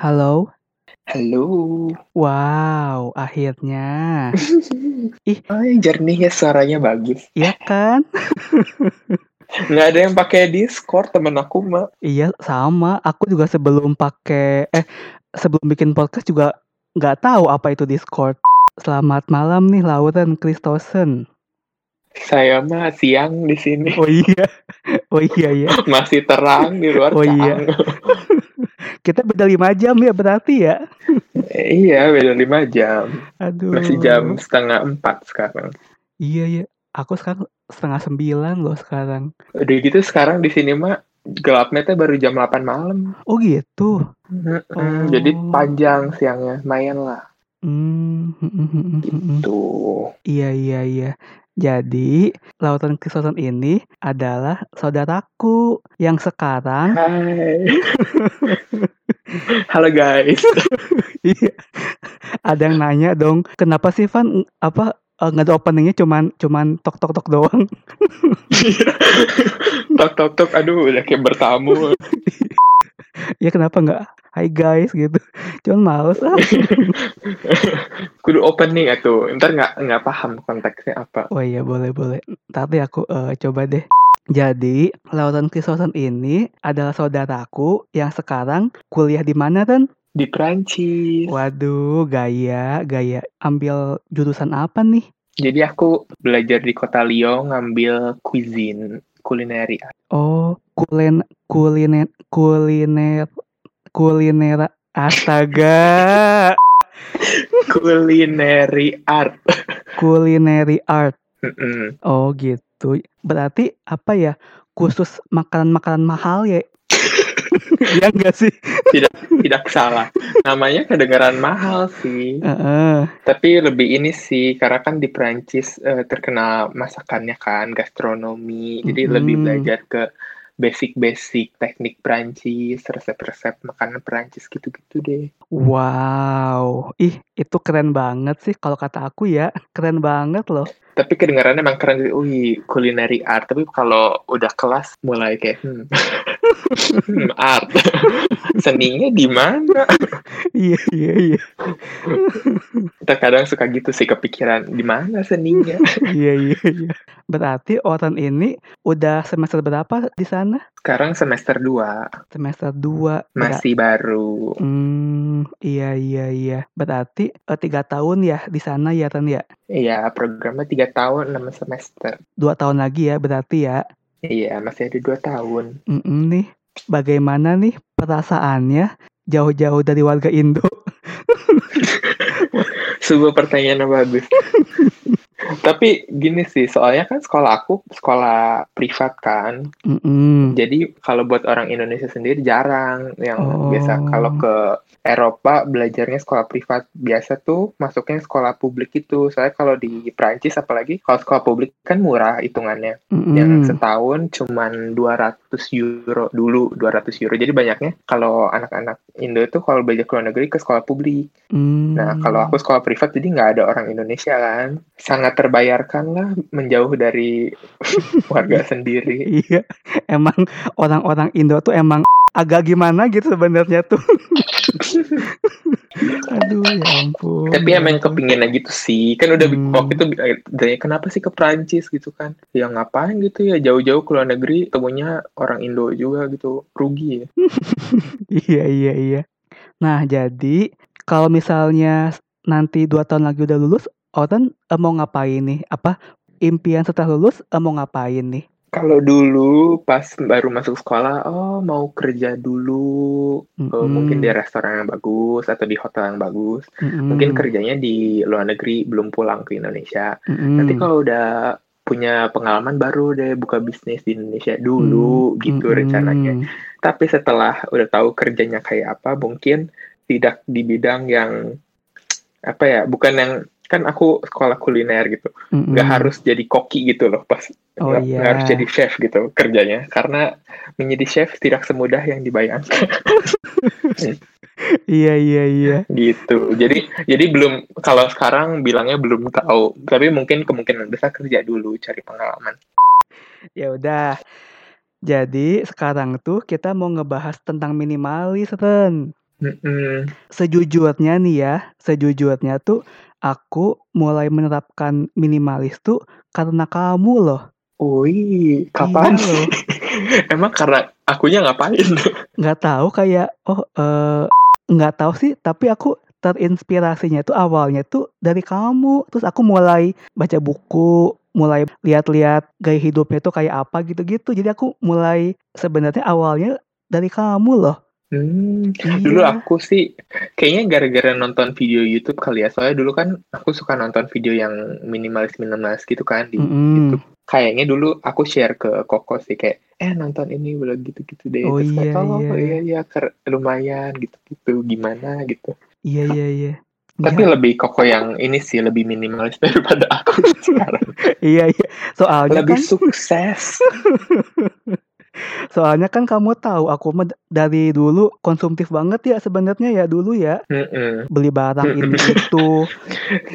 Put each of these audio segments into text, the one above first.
Halo? Halo. Wow, akhirnya. Ih. Jernih ya suaranya bagus. Iya kan? Nggak ada yang pakai Discord temen aku mah. Iya, sama. Aku juga sebelum pakai eh sebelum bikin podcast juga nggak tahu apa itu Discord. Selamat malam nih Lauren Kristosen. Saya mah siang di sini. Oh iya. Oh iya ya. Masih terang di luar Oh iya. Kita beda lima jam ya berarti ya. iya, beda lima jam. Aduh. Masih jam setengah empat sekarang. Iya ya. Aku sekarang setengah sembilan loh sekarang. Udah gitu sekarang di sini mah gelapnya tuh baru jam 8 malam. Oh gitu. Mm-mm, Oh. Jadi panjang siangnya, lumayan lah. Hmm. hmm. Tuh. Iya iya iya. Jadi Lautan Kristosen ini adalah saudaraku yang sekarang. Hai. Halo guys. iya. Ada yang nanya dong kenapa sih Van apa eh, nggak ada openingnya cuman cuman tok tok tok doang? Tok tok tok aduh udah kayak bertamu ya kenapa nggak? Hai guys gitu. Cuman males ah kudu opening atuh ntar nggak nggak paham konteksnya apa. Oh iya boleh boleh. Tapi aku eh, coba deh. Jadi Lautan Kristosen ini adalah saudaraku yang sekarang kuliah di mana kan di Prancis Waduh, gaya, gaya. Ambil jurusan apa nih? jadi aku belajar di kota Lyon ngambil cuisine kulineri Oh, kulen, kuliner, kuliner, kuliner. Astaga, kulineri art culinary art. Oh gitu. Berarti apa ya? Khusus makanan-makanan mahal ya? ya enggak sih? tidak salah namanya kedengaran mahal sih Heeh. tapi lebih ini sih karena kan di Prancis eh, terkenal masakannya kan gastronomi jadi lebih Mm-mm. belajar ke basic-basic teknik Prancis resep-resep makanan Prancis gitu-gitu deh. Wow, ih itu keren banget sih kalau kata aku ya, keren banget loh. tapi kedengarannya emang keren wih culinary art. Tapi kalau udah kelas mulai kayak hmm, hmm, art seninya di mana Iya iya iya. terkadang suka gitu sih kepikiran di mana seninya Iya iya iya. Berarti orang ini udah semester berapa di sana? sekarang semester 2 Semester 2. masih baru Hmm, iya iya iya. Berarti eh, tiga tahun ya di sana ya Ren ya? iya programnya tiga tahun 6 semester Dua tahun lagi ya berarti ya. Iya masih ada dua tahun Mm-mm nih. Bagaimana nih perasaannya jauh-jauh dari warga Indo? sebuah pertanyaan yang bagus tapi gini sih soalnya kan sekolah aku sekolah privat kan Mm-mm. jadi kalau buat orang Indonesia sendiri jarang yang Oh. biasa kalau ke Eropa belajarnya sekolah privat biasa tuh masuknya sekolah publik itu soalnya kalau di Prancis apalagi kalau sekolah publik kan murah hitungannya Mm-mm. yang setahun cuman 200 euro dulu 200 euro jadi banyaknya kalau anak-anak Indo itu kalau belajar ke luar negeri ke sekolah publik Mm. nah kalau aku sekolah privat jadi nggak ada orang Indonesia kan sangat terbayarkan lah menjauh dari warga sendiri Iya, emang orang-orang Indo tuh emang agak gimana gitu sebenarnya tuh. Aduh ya ampun. tapi ya emang kepinginnya gitu sih kan udah Hmm. waktu itu dari kenapa sih ke Prancis gitu kan ya ngapain gitu ya jauh-jauh ke luar negeri temunya orang Indo juga gitu rugi ya Iya iya iya. Nah jadi kalau misalnya nanti dua tahun lagi udah lulus, orang eh, mau ngapain nih? Apa impian setelah lulus eh, mau ngapain nih? Kalau dulu pas baru masuk sekolah, oh mau kerja dulu, eh, Mm-mm. mungkin di restoran yang bagus atau di hotel yang bagus. Mm-mm. Mungkin kerjanya di luar negeri, belum pulang ke Indonesia. Mm-mm. Nanti kalau udah punya pengalaman baru deh buka bisnis di Indonesia dulu gitu Mm-mm. rencananya. Tapi setelah udah tahu kerjanya kayak apa, mungkin tidak di bidang yang apa ya, bukan yang kan aku sekolah kuliner gitu, nggak harus jadi koki gitu loh pas Oh nggak iya. nggak harus jadi chef gitu kerjanya karena menjadi chef tidak semudah yang dibayangkan Iya iya iya. gitu jadi jadi belum kalau sekarang bilangnya belum tahu tapi mungkin kemungkinan besar kerja dulu cari pengalaman Ya udah. Jadi sekarang tuh kita mau ngebahas tentang minimalis, Ren. Mm-mm. Sejujurnya nih ya, sejujurnya tuh aku mulai menerapkan minimalis tuh karena kamu loh. Wih, kapan Iya loh. Emang karena akunya ngapain? Nggak tahu kayak oh eh nggak tahu sih, tapi aku terinspirasinya tuh awalnya tuh dari kamu. Terus aku mulai baca buku, mulai lihat-lihat gaya hidupnya tuh kayak apa gitu-gitu. Jadi aku mulai sebenarnya awalnya dari kamu loh. Hmm, dulu Iya. aku sih kayaknya gara-gara nonton video YouTube kali ya. Soalnya dulu kan aku suka nonton video yang minimalis-minimalis gitu kan di Mm-mm. YouTube. Kayaknya dulu aku share ke Koko sih kayak eh nonton ini bilang gitu-gitu deh. Oh Terus kayak iya, oh iya. iya iya ker- lumayan gitu-gitu gimana gitu. Iya iya iya. Tapi Ya, lebih Koko yang ini sih lebih minimalis daripada aku sekarang. iya iya. Soalnya Lebih kan sukses. soalnya kan kamu tahu aku dari dulu konsumtif banget ya sebenarnya ya dulu ya. Mm-mm. Beli barang ini itu.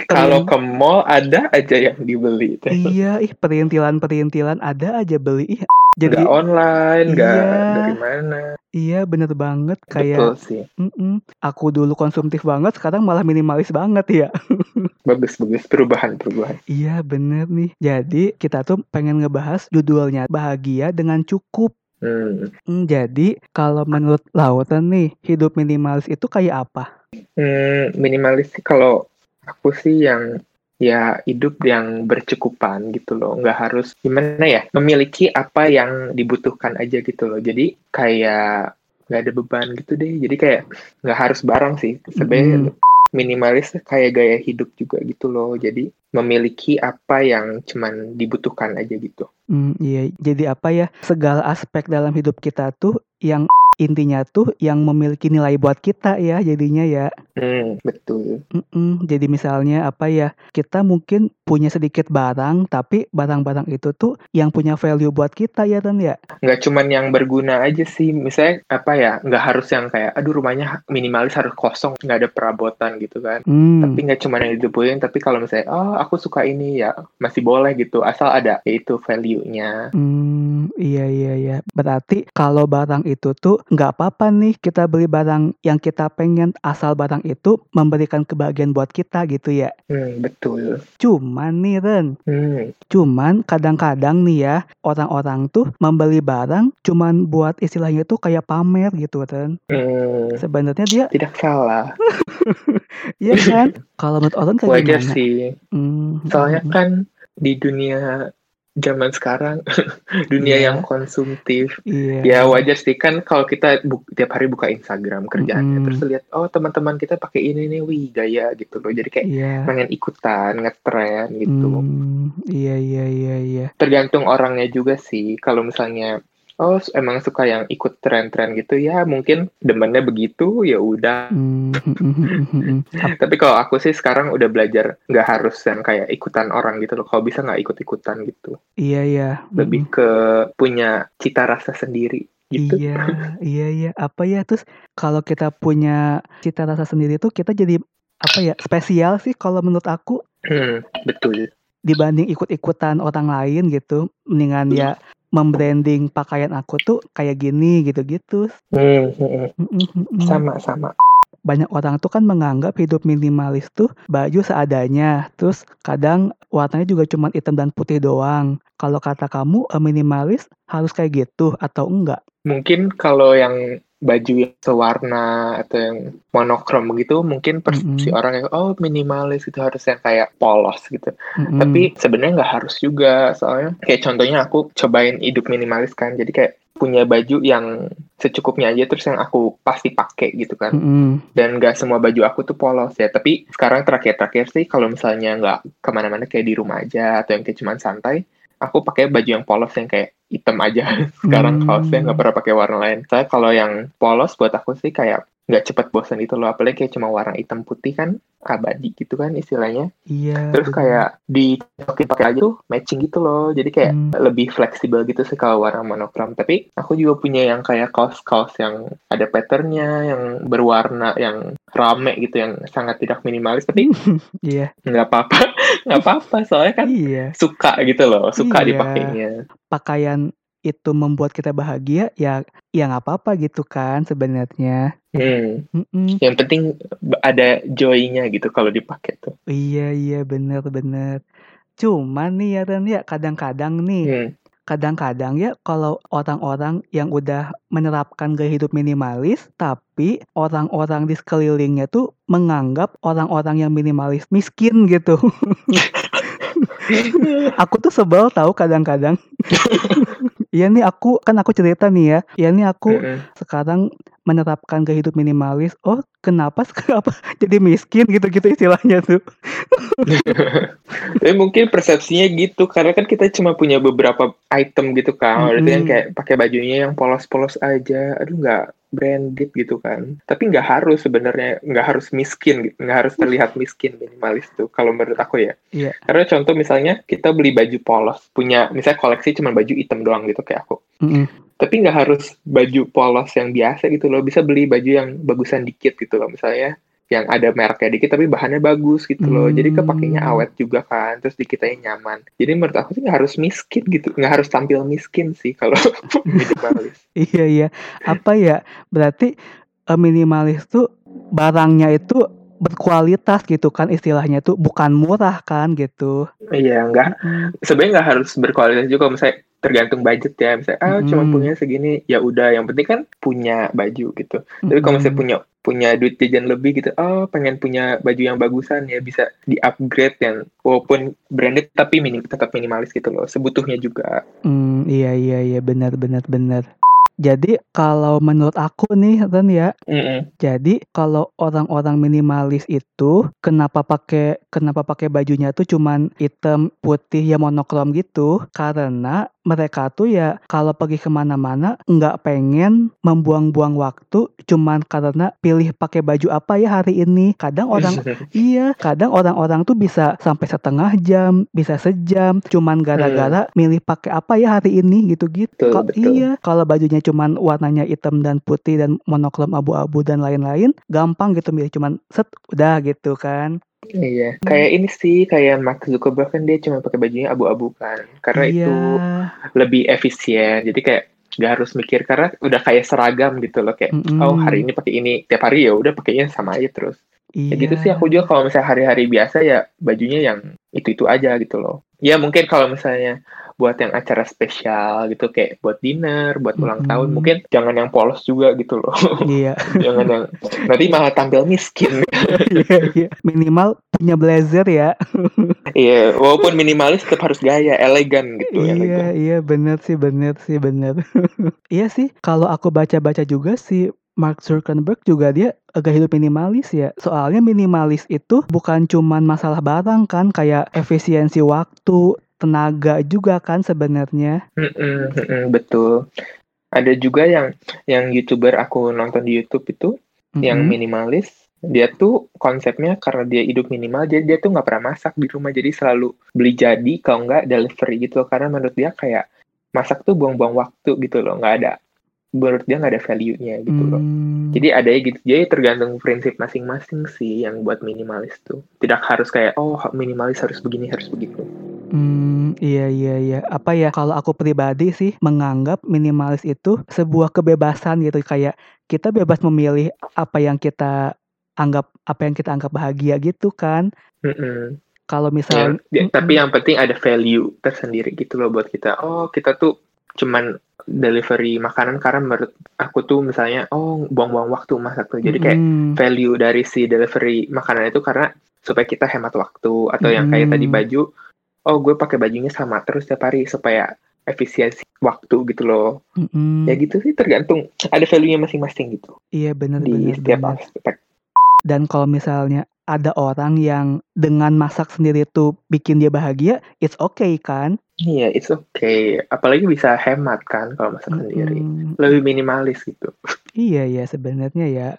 Kalau ke mall ada aja yang dibeli. Iya, ih perintilan-perintilan ada aja beli. Ih, Nggak jadi online, nggak iya, dari mana. iya bener banget Betul kayak sih. mm-mm, aku dulu konsumtif banget, sekarang malah minimalis banget ya. Bagus, bagus. Perubahan, perubahan. Iya bener nih. Jadi kita tuh pengen ngebahas judulnya bahagia dengan cukup. Hmm. Hmm, jadi kalau menurut Lauren nih, hidup minimalis itu kayak apa? Hmm, minimalis sih kalau aku sih yang ya hidup yang bercukupan gitu loh. Nggak harus gimana ya, memiliki apa yang dibutuhkan aja gitu loh. Jadi kayak nggak ada beban gitu deh. Jadi kayak nggak harus barang sih. Sebenarnya Mm-mm. Minimalis kayak gaya hidup juga gitu loh. Jadi memiliki apa yang cuman dibutuhkan aja gitu. Hmm, iya, jadi apa ya? Segala aspek dalam hidup kita tuh yang intinya tuh yang memiliki nilai buat kita ya jadinya ya. Hmm, betul. Mm-mm, jadi misalnya apa ya? Kita mungkin punya sedikit barang, tapi barang-barang itu tuh yang punya value buat kita ya kan ya. nggak cuman yang berguna aja sih misalnya apa ya nggak harus yang kayak aduh rumahnya minimalis harus kosong nggak ada perabotan gitu kan Hmm, tapi nggak cuman yang dibutuhin tapi kalau misalnya oh aku suka ini ya masih boleh gitu asal ada yaitu value-nya hmm, iya iya iya. Berarti kalau barang itu tuh nggak apa-apa nih kita beli barang yang kita pengen asal barang itu memberikan kebahagiaan buat kita gitu ya. hmm, betul Cuman nih Ren, hmm, cuman kadang-kadang nih ya orang-orang tuh membeli barang cuman buat istilahnya tuh kayak pamer gitu Ren. hmm, Sebenarnya dia tidak salah Iya kan? Kalau menurut orang kayak wajar gimana? sih Hmm, soalnya hmm, kan di dunia zaman sekarang dunia Iya. yang konsumtif Iya. Ya wajar sih kan kalau kita bu- tiap hari buka Instagram kerjaannya Mm-mm. terus lihat oh teman-teman kita pakai ini nih wih gaya gitu loh jadi kayak Iya. pengen ikutan ngetren gitu Hmm, iya iya iya iya. tergantung orangnya juga sih kalau misalnya oh emang suka yang ikut tren-tren gitu ya mungkin demennya begitu ya udah Hmm, hmm, hmm, hmm, hmm, hmm. Ap- tapi kalau aku sih sekarang udah belajar nggak harus yang kayak ikutan orang gitu loh kalau bisa nggak ikut-ikutan gitu Iya iya. Hmm, lebih ke punya cita rasa sendiri gitu Iya, iya, iya. Apa ya? Terus kalau kita punya cita rasa sendiri tuh kita jadi apa ya? Spesial sih kalau menurut aku Hmm, betul dibanding ikut-ikutan orang lain gitu. Mendingan ya membranding pakaian aku tuh kayak gini gitu-gitu. Hmm, hmm, hmm. Mm, mm, mm, mm. sama-sama Banyak orang tuh kan menganggap hidup minimalis tuh baju seadanya. Terus kadang warnanya juga cuma hitam dan putih doang. Kalau kata kamu eh, minimalis harus kayak gitu atau enggak? Mungkin kalau yang baju yang sewarna atau yang monokrom gitu, mungkin persepsi Mm-mm. orang yang oh minimalis itu harus yang kayak polos gitu. Mm-mm. Tapi sebenarnya nggak harus juga, soalnya kayak contohnya aku cobain hidup minimalis kan, jadi kayak punya baju yang secukupnya aja terus yang aku pasti pakai gitu kan. Mm-mm. Dan nggak semua baju aku tuh polos ya. Tapi sekarang terakhir-terakhir sih kalau misalnya nggak ke mana-mana kayak di rumah aja atau yang kayak cuman santai, aku pakai baju yang polos yang kayak hitam aja. Sekarang Hmm. kaosnya nggak pernah pakai warna lain. Saya kalau yang polos buat aku sih kayak nggak cepet bosan itu loh. Apalagi kayak cuma warna hitam putih kan abadi gitu kan istilahnya. Iya. Terus bener. kayak dicokin pakai aja tuh matching gitu loh. Jadi kayak Hmm. lebih fleksibel gitu sih kalau warna monokrom. Tapi aku juga punya yang kayak kaos-kaos yang ada patternnya, yang berwarna, yang rame gitu, yang sangat tidak minimalis. Tapi Iya. nggak apa-apa, nggak apa-apa. Soalnya kan Iya. suka gitu loh, suka Iya. dipakainya. Pakaian itu membuat kita bahagia ya ya nggak apa-apa gitu kan sebenarnya. Hmm. Mm-mm. Yang penting ada joy-nya gitu kalau dipakai tuh. Iya iya bener bener. Cuman nih ya Ren ya kadang-kadang nih Hmm. kadang-kadang ya kalau orang-orang yang udah menerapkan gaya hidup minimalis tapi orang-orang di sekelilingnya tuh menganggap orang-orang yang minimalis miskin gitu. aku tuh sebel tahu kadang-kadang. Iya nih aku kan aku cerita nih ya. Iya nih aku Mm-mm. sekarang menerapkan gaya hidup minimalis. Oh, kenapa kenapa jadi miskin gitu-gitu istilahnya tuh. Tapi mungkin persepsinya gitu karena kan kita cuma punya beberapa item gitu kan. Berarti kan Mm-mm. kayak pakai bajunya yang polos-polos aja. Aduh nggak branded gitu kan. Tapi nggak harus sebenarnya nggak harus miskin. Nggak harus terlihat miskin minimalis tuh kalau menurut aku ya. Iya. Karena contoh misalnya kita beli baju polos punya misalnya koleksi cuma baju hitam doang gitu kayak aku. Mm-mm. Tapi nggak harus baju polos yang biasa gitu loh. Bisa beli baju yang bagusan dikit gitu loh. Misalnya yang ada mereknya dikit tapi bahannya bagus gitu loh. Jadi kepakainya Hmm. awet juga kan. Terus di kitanya nyaman. Jadi menurut aku sih nggak harus miskin gitu. Nggak harus tampil miskin sih kalau minimalis. Iya iya. Apa ya? Berarti eh, minimalis tuh barangnya itu berkualitas gitu kan istilahnya tuh bukan murah kan gitu. Iya, nggak. Mm. Sebenarnya nggak harus berkualitas juga. Misalnya tergantung budget ya. Misalnya, ah cuma Mm-mm. punya segini. Ya udah. Yang penting kan punya baju gitu. Tapi kalau misalnya punya punya duit jajan lebih gitu, oh pengen punya baju yang bagusan ya bisa di upgrade yang walaupun branded tapi minim tetap minimalis gitu loh, sebutuhnya juga. Hmm, iya iya iya benar benar benar. Jadi kalau menurut aku nih Ren ya, Mm-mm. jadi kalau orang-orang minimalis itu kenapa pakai kenapa pakai bajunya tuh cuman hitam putih ya monokrom gitu? Karena mereka tuh ya kalau pergi ke mana-mana nggak pengen membuang-buang waktu cuman karena pilih pakai baju apa ya hari ini. Kadang orang Iya, kadang orang-orang tuh bisa sampai setengah jam, bisa sejam, cuman gara-gara milih pakai apa ya hari ini gitu-gitu. Betul, Kal- betul. Iya, kalau bajunya cuman warnanya hitam dan putih dan monokrom abu-abu dan lain-lain, gampang gitu milih cuman set udah gitu kan. Iya, kayak ini sih kayak Mark Zuckerberg kan dia cuma pakai bajunya abu-abu kan, karena iya, itu lebih efisien. Jadi kayak nggak harus mikir karena udah kayak seragam gitu loh kayak Mm-mm. oh hari ini pakai ini tiap hari ya udah pakainya sama aja terus. iya. Ya gitu sih aku juga kalau misalnya hari-hari biasa ya bajunya yang itu-itu aja gitu loh. Ya mungkin kalau misalnya buat yang acara spesial gitu kayak buat dinner, buat ulang Mm-mm. tahun mungkin jangan yang polos juga gitu loh. Iya, jangan yang nanti malah tampil miskin. iya, iya. Minimal punya blazer ya. Iya, walaupun minimalis tetap harus gaya, elegan gitu, Iya, elegan. iya bener sih, bener sih, bener. iya sih, kalau aku baca-baca juga sih Mark Zuckerberg juga dia agak hidup minimalis ya. Soalnya minimalis itu bukan cuman masalah barang kan, kayak efisiensi waktu, tenaga juga kan sebenarnya. Mm-mm, mm-mm, betul. Ada juga yang yang youtuber aku nonton di YouTube itu yang Mm-mm. minimalis. Dia tuh konsepnya karena dia hidup minimal, jadi dia tuh nggak pernah masak di rumah, jadi selalu beli jadi, kalau nggak delivery gitu. Karena menurut dia kayak masak tuh buang-buang waktu gitu loh, nggak ada. Menurut dia nggak ada value-nya gitu loh. Hmm, Jadi ada gitu. Jadi tergantung prinsip masing-masing sih yang buat minimalis tuh. Tidak harus kayak oh minimalis harus begini harus begitu. hmm, iya iya iya. Apa ya kalau aku pribadi sih menganggap minimalis itu sebuah kebebasan gitu kayak kita bebas memilih apa yang kita anggap apa yang kita anggap bahagia gitu kan. Mm-mm. Kalau Ya, misal ya, tapi yang penting ada value tersendiri gitu loh buat kita. Oh kita tuh cuman delivery makanan karena menurut aku tuh misalnya oh buang-buang waktu masak tuh. Jadi kayak Mm-mm. value dari si delivery makanan itu karena supaya kita hemat waktu atau yang kayak tadi baju. Oh gue pakai bajunya sama terus tiap hari supaya efisiensi waktu gitu loh. Mm-mm. Ya gitu sih tergantung ada value-nya masing-masing gitu Iya benar di benar setiap benar. aspek. Dan kalau misalnya ada orang yang dengan masak sendiri tuh bikin dia bahagia, it's okay kan? Iya, it's okay. Apalagi bisa hemat kan kalau masak sendiri. Mm-mm. Lebih minimalis gitu. Iya ya sebenarnya ya.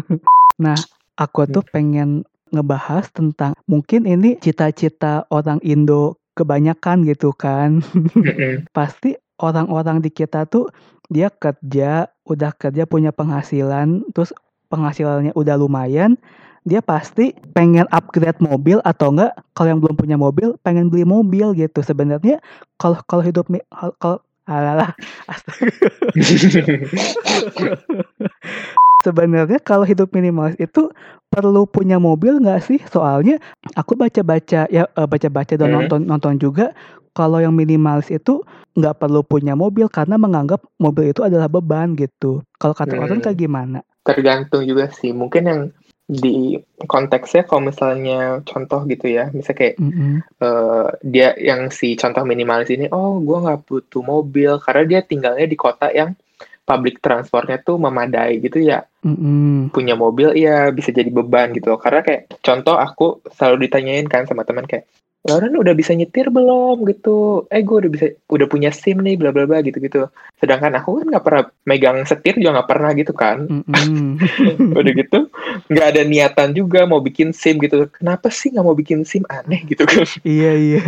nah, aku tuh pengen ngebahas tentang mungkin ini cita-cita orang Indo kebanyakan gitu kan. Pasti orang-orang di kita tuh dia kerja, udah kerja punya penghasilan, terus penghasilannya udah lumayan, dia pasti pengen upgrade mobil atau enggak kalau yang belum punya mobil pengen beli mobil gitu. Sebenarnya kalau kalau hidup kalau Alalah, astaga. Sebenarnya kalau hidup minimalis itu perlu punya mobil nggak sih? Soalnya aku baca-baca ya uh, baca-baca dan Hmm. nonton nonton juga kalau yang minimalis itu nggak perlu punya mobil karena menganggap mobil itu adalah beban gitu. Kalau kata orang Hmm. kayak gimana? Tergantung juga sih. Mungkin yang di konteksnya kalau misalnya contoh gitu ya, misalnya kayak Mm-mm. eh, dia yang si contoh minimalis ini, oh gue nggak butuh mobil karena dia tinggalnya di kota yang public transportnya tuh memadai gitu ya. Mm-mm. Punya mobil ya bisa jadi beban gitu loh. Karena kayak contoh aku selalu ditanyain kan sama teman kayak, Lauren udah bisa nyetir belum gitu? Eh gue udah bisa udah punya SIM nih bla bla bla gitu gitu. Sedangkan aku kan nggak pernah megang setir juga nggak pernah gitu kan. Mm-mm. udah gitu nggak ada niatan juga mau bikin sim gitu kenapa sih nggak mau bikin sim aneh gitu kan iya iya.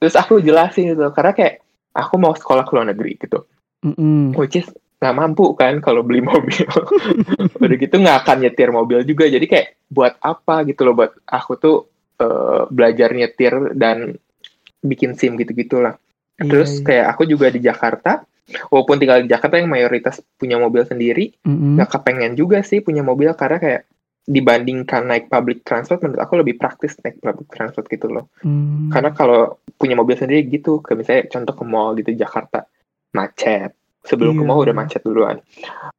terus aku jelasin gitu karena kayak aku mau sekolah ke luar negeri gitu Mm-mm. which is nggak mampu kan kalau beli mobil udah gitu nggak akan nyetir mobil juga jadi kayak buat apa gitu loh buat aku tuh eh, belajar nyetir dan bikin sim gitu gitulah Iya, terus iya. kayak aku juga di Jakarta walaupun tinggal di Jakarta yang mayoritas punya mobil sendiri Mm-mm. nggak kepengen juga sih punya mobil karena kayak dibandingkan naik public transport menurut aku lebih praktis naik public transport gitu loh Mm. karena kalau punya mobil sendiri gitu ke misalnya contoh ke mall gitu Jakarta macet sebelum ke Iya. mall udah macet duluan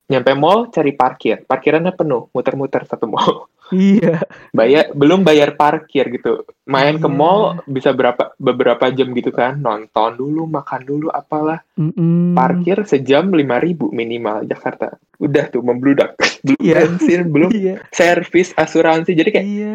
nyampe mall cari parkir parkirannya penuh muter-muter satu mall Iya. bayar belum bayar parkir gitu main ke Iya. mall bisa berapa beberapa jam gitu kan nonton dulu makan dulu apalah Mm-mm. parkir sejam 5000 minimal Jakarta udah tuh membludak belum Iya. bensin belum Iya. servis asuransi jadi kayak Iya.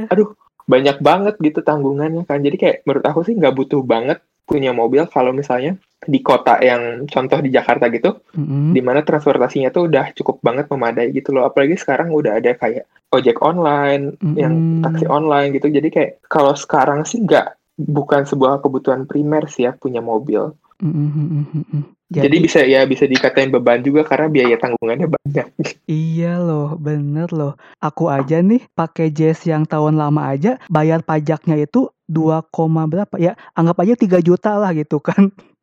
banyak banget gitu tanggungannya kan jadi kayak menurut aku sih nggak butuh banget punya mobil kalau misalnya di kota yang contoh di Jakarta gitu Mm-mm. di mana transportasinya tuh udah cukup banget memadai gitu loh apalagi sekarang udah ada kayak ojek online yang Mm-mm. taksi online gitu jadi kayak kalau sekarang sih nggak bukan sebuah kebutuhan primer sih ya punya mobil mm-mm, mm-mm. jadi, bisa ya bisa dikatain beban juga karena biaya tanggungannya banyak Iya loh, bener loh. Aku aja nih pakai jazz yang tahun lama aja bayar pajaknya itu 2, koma berapa ya? Anggap aja 3 juta lah gitu kan.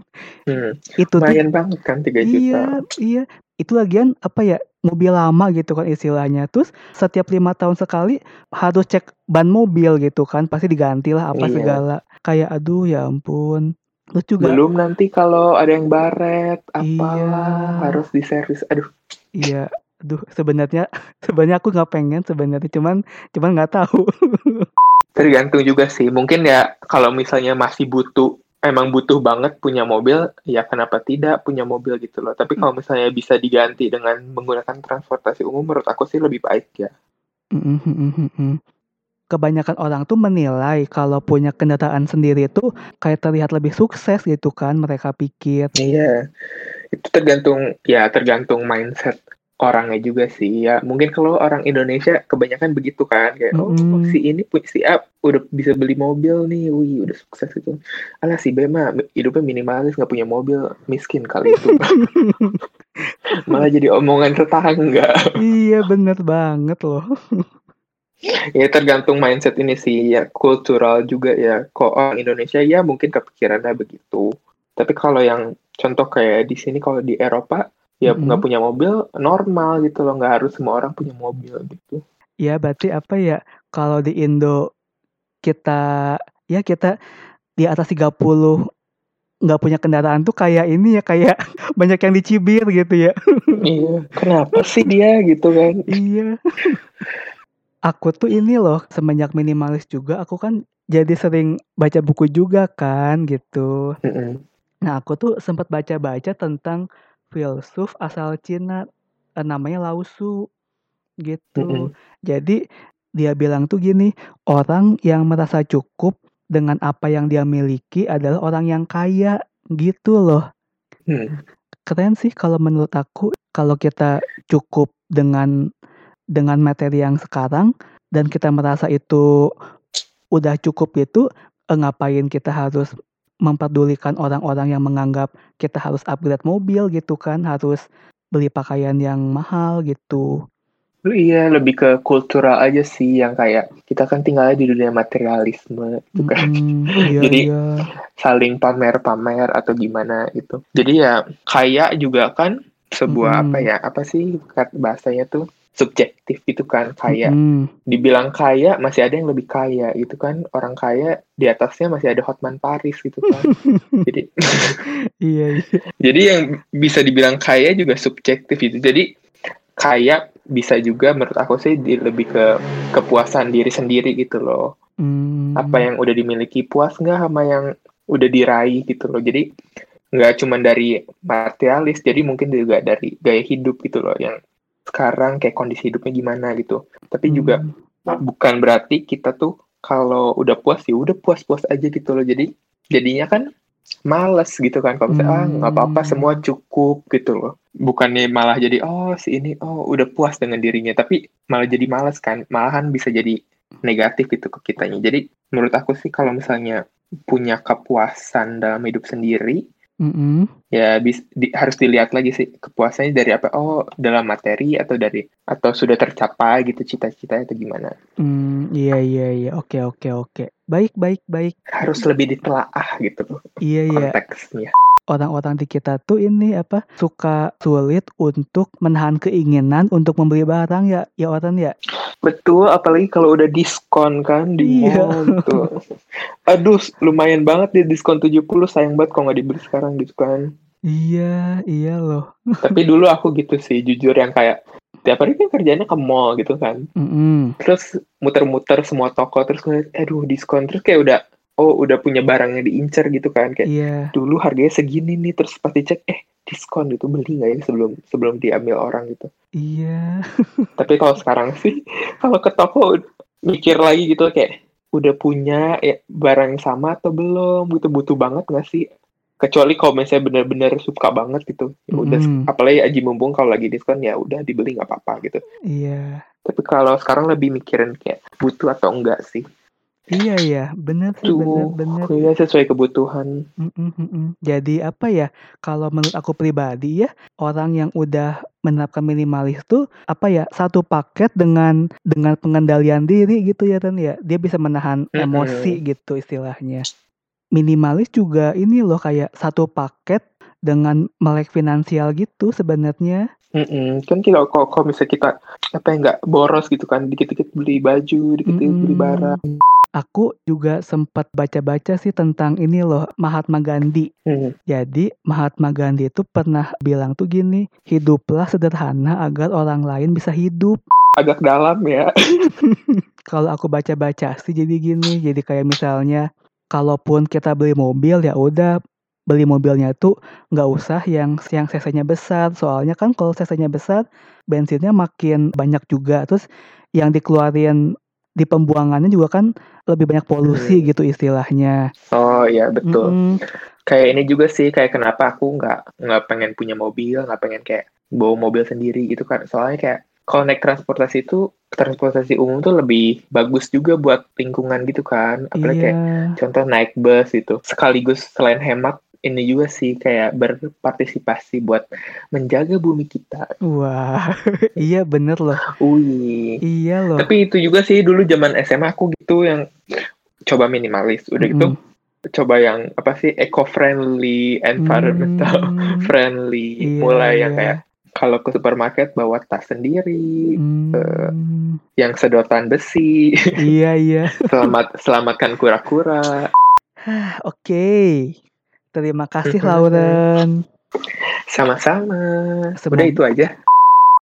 hmm, Itu tuh lumayan banget kan 3 juta iya, iya. Itu lagian apa ya? Mobil lama gitu kan istilahnya. Terus setiap lima tahun sekali harus cek ban mobil gitu kan. Pasti diganti lah apa Iya. segala. Kayak aduh ya ampun. Terus juga belum nanti kalau ada yang baret apalah Iya. harus diservis aduh iya, aduh sebenarnya sebenarnya aku nggak pengen sebenarnya cuman cuman nggak tahu. tergantung juga sih mungkin ya kalau misalnya masih butuh emang butuh banget punya mobil ya kenapa tidak punya mobil gitu loh tapi kalau misalnya bisa diganti dengan menggunakan transportasi umum menurut aku sih lebih baik ya. Kebanyakan orang tuh menilai kalau punya kendaraan sendiri tuh kayak terlihat lebih sukses gitu kan mereka pikir. iya itu tergantung ya tergantung mindset orangnya juga sih ya. Mungkin kalau orang Indonesia kebanyakan begitu kan kayak oh Mm-mm. si ini si A udah bisa beli mobil nih. Wih udah sukses gitu alah si B mah hidupnya minimalis nggak punya mobil. Miskin kali itu. Malah jadi omongan tetangga. Iya bener banget loh. ya tergantung mindset ini sih ya. Kultural juga ya. Kok orang Indonesia ya mungkin kepikirannya begitu. Tapi kalau yang contoh kayak di sini kalau di Eropa ya nggak punya mobil normal gitu loh nggak harus semua orang punya mobil gitu Ya berarti apa ya kalau di Indo kita ya kita di atas 30 nggak punya kendaraan tuh kayak ini ya kayak banyak yang dicibir gitu ya. iya kenapa sih dia gitu kan Iya. Aku tuh ini loh, semenjak minimalis juga aku kan jadi sering baca buku juga kan gitu. Mm-mm. Nah, aku tuh sempat baca-baca tentang filsuf asal Cina eh, namanya Lao Tzu gitu. Mm-mm. Jadi dia bilang tuh gini, orang yang merasa cukup dengan apa yang dia miliki adalah orang yang kaya gitu loh. Hmm. Keren sih kalau menurut aku kalau kita cukup dengan dengan materi yang sekarang dan kita merasa itu udah cukup itu eh, ngapain kita harus memperdulikan orang-orang yang menganggap kita harus upgrade mobil gitu kan harus beli pakaian yang mahal gitu Iya, lebih ke kultural aja sih yang kayak kita kan tinggalnya di dunia materialisme gitu kan. Iya, Jadi iya. saling pamer-pamer atau gimana gitu. Jadi ya kaya juga kan sebuah Mm-mm. apa ya? Apa sih bahasanya tuh subjektif gitu kan kaya. Mm-mm. Dibilang kaya masih ada yang lebih kaya gitu kan. Orang kaya di atasnya masih ada Hotman Paris gitu kan. Jadi Iya, iya. jadi yang bisa dibilang kaya juga subjektif itu. Jadi kaya bisa juga menurut aku sih di- lebih ke kepuasan diri sendiri gitu loh. Mm, Apa yang udah dimiliki puas nggak sama yang udah diraih gitu loh. Jadi nggak cuma dari materialis, jadi mungkin juga dari gaya hidup gitu loh yang sekarang kayak kondisi hidupnya gimana gitu. Tapi juga mm, bukan berarti kita tuh kalau udah puas ya udah puas-puas aja gitu loh. Jadi jadinya kan males gitu kan kalau misalnya ah nggak apa-apa Hmm. semua cukup gitu loh. Bukannya malah jadi oh si ini oh udah puas dengan dirinya, tapi malah jadi males kan. Malahan bisa jadi negatif gitu ke kitanya. Jadi menurut aku sih kalau misalnya punya kepuasan dalam hidup sendiri mm-mm. ya bis, di- harus dilihat lagi sih kepuasannya dari apa oh dalam materi atau dari atau sudah tercapai gitu cita-citanya atau gimana Mm, iya, iya, iya. Oke, oke, oke. Baik, baik, baik. harus lebih ditelaah gitu Iya, iya. konteksnya Orang-orang di kita tuh ini apa suka sulit untuk menahan keinginan untuk membeli barang ya, ya orang ya. betul apalagi kalau udah diskon kan di Iya. mall gitu aduh lumayan banget deh diskon 70 sayang banget kalau nggak dibeli sekarang gitu kan Iya, iya loh. tapi dulu aku gitu sih jujur yang kayak tiap hari kan kerjanya ke mall gitu kan Mm-mm. terus muter-muter semua toko terus ngeliat aduh diskon terus kayak udah oh udah punya barangnya diincer gitu kan kayak Iya, dulu harganya segini nih. Terus pasti cek eh diskon gitu beli nggak ya sebelum sebelum diambil orang gitu. Iya. tapi kalau sekarang sih kalau ke toko mikir lagi gitu kayak udah punya ya, barang yang sama atau belum? Gitu butuh banget nggak sih? Kecuali kalau misalnya bener-bener suka banget gitu ya udah apalagi aji mumpung kalau lagi diskon ya udah dibeli nggak apa-apa gitu. Iya. tapi kalau sekarang lebih mikirin kayak butuh atau enggak sih Iya ya, bener sih, bener, tuh bener. ya sesuai kebutuhan Mm-mm, mm-mm. Jadi apa ya? Kalau menurut aku pribadi ya, orang yang udah menerapkan minimalis tuh apa ya? Satu paket dengan dengan pengendalian diri gitu ya kan ya. Dia bisa menahan emosi gitu istilahnya. Minimalis juga ini loh kayak satu paket dengan melek finansial gitu sebenarnya. Mm-mm. kan kita kalau, kalau misalnya kita apa ya nggak boros gitu kan dikit-dikit beli baju dikit-dikit beli Mm-mm. barang Aku juga sempat baca-baca sih tentang ini loh Mahatma Gandhi. Hmm. Jadi Mahatma Gandhi itu pernah bilang tuh gini, hiduplah sederhana agar orang lain bisa hidup. agak dalam ya Kalau aku baca-baca sih jadi gini, jadi kayak misalnya kalaupun kita beli mobil ya udah beli mobilnya tuh nggak usah yang yang cc-nya besar, soalnya kan kalau cc-nya besar bensinnya makin banyak juga, terus yang dikeluarin di pembuangannya juga kan lebih banyak polusi Hmm. gitu istilahnya. oh iya betul Mm-mm. kayak ini juga sih kayak kenapa aku nggak nggak pengen punya mobil nggak pengen kayak bawa mobil sendiri gitu kan soalnya kayak kalau naik transportasi itu transportasi umum tuh lebih bagus juga buat lingkungan gitu kan apalagi kayak Iya. contoh naik bus itu sekaligus selain hemat ini juga sih kayak berpartisipasi buat menjaga bumi kita. Wah, iya bener loh. Wih. Iya loh. Tapi itu juga sih dulu zaman SMA aku gitu yang coba minimalis. Udah gitu Mm-mm. coba yang apa sih eco-friendly, environmental Hmm, friendly. iya, Mulai yang iya. kayak kalau ke supermarket bawa tas sendiri, Hmm, yang sedotan besi, iya iya. selamat selamatkan kura-kura. Oke. Terima kasih. Lauren. Sama-sama. Udah Semoga- itu aja.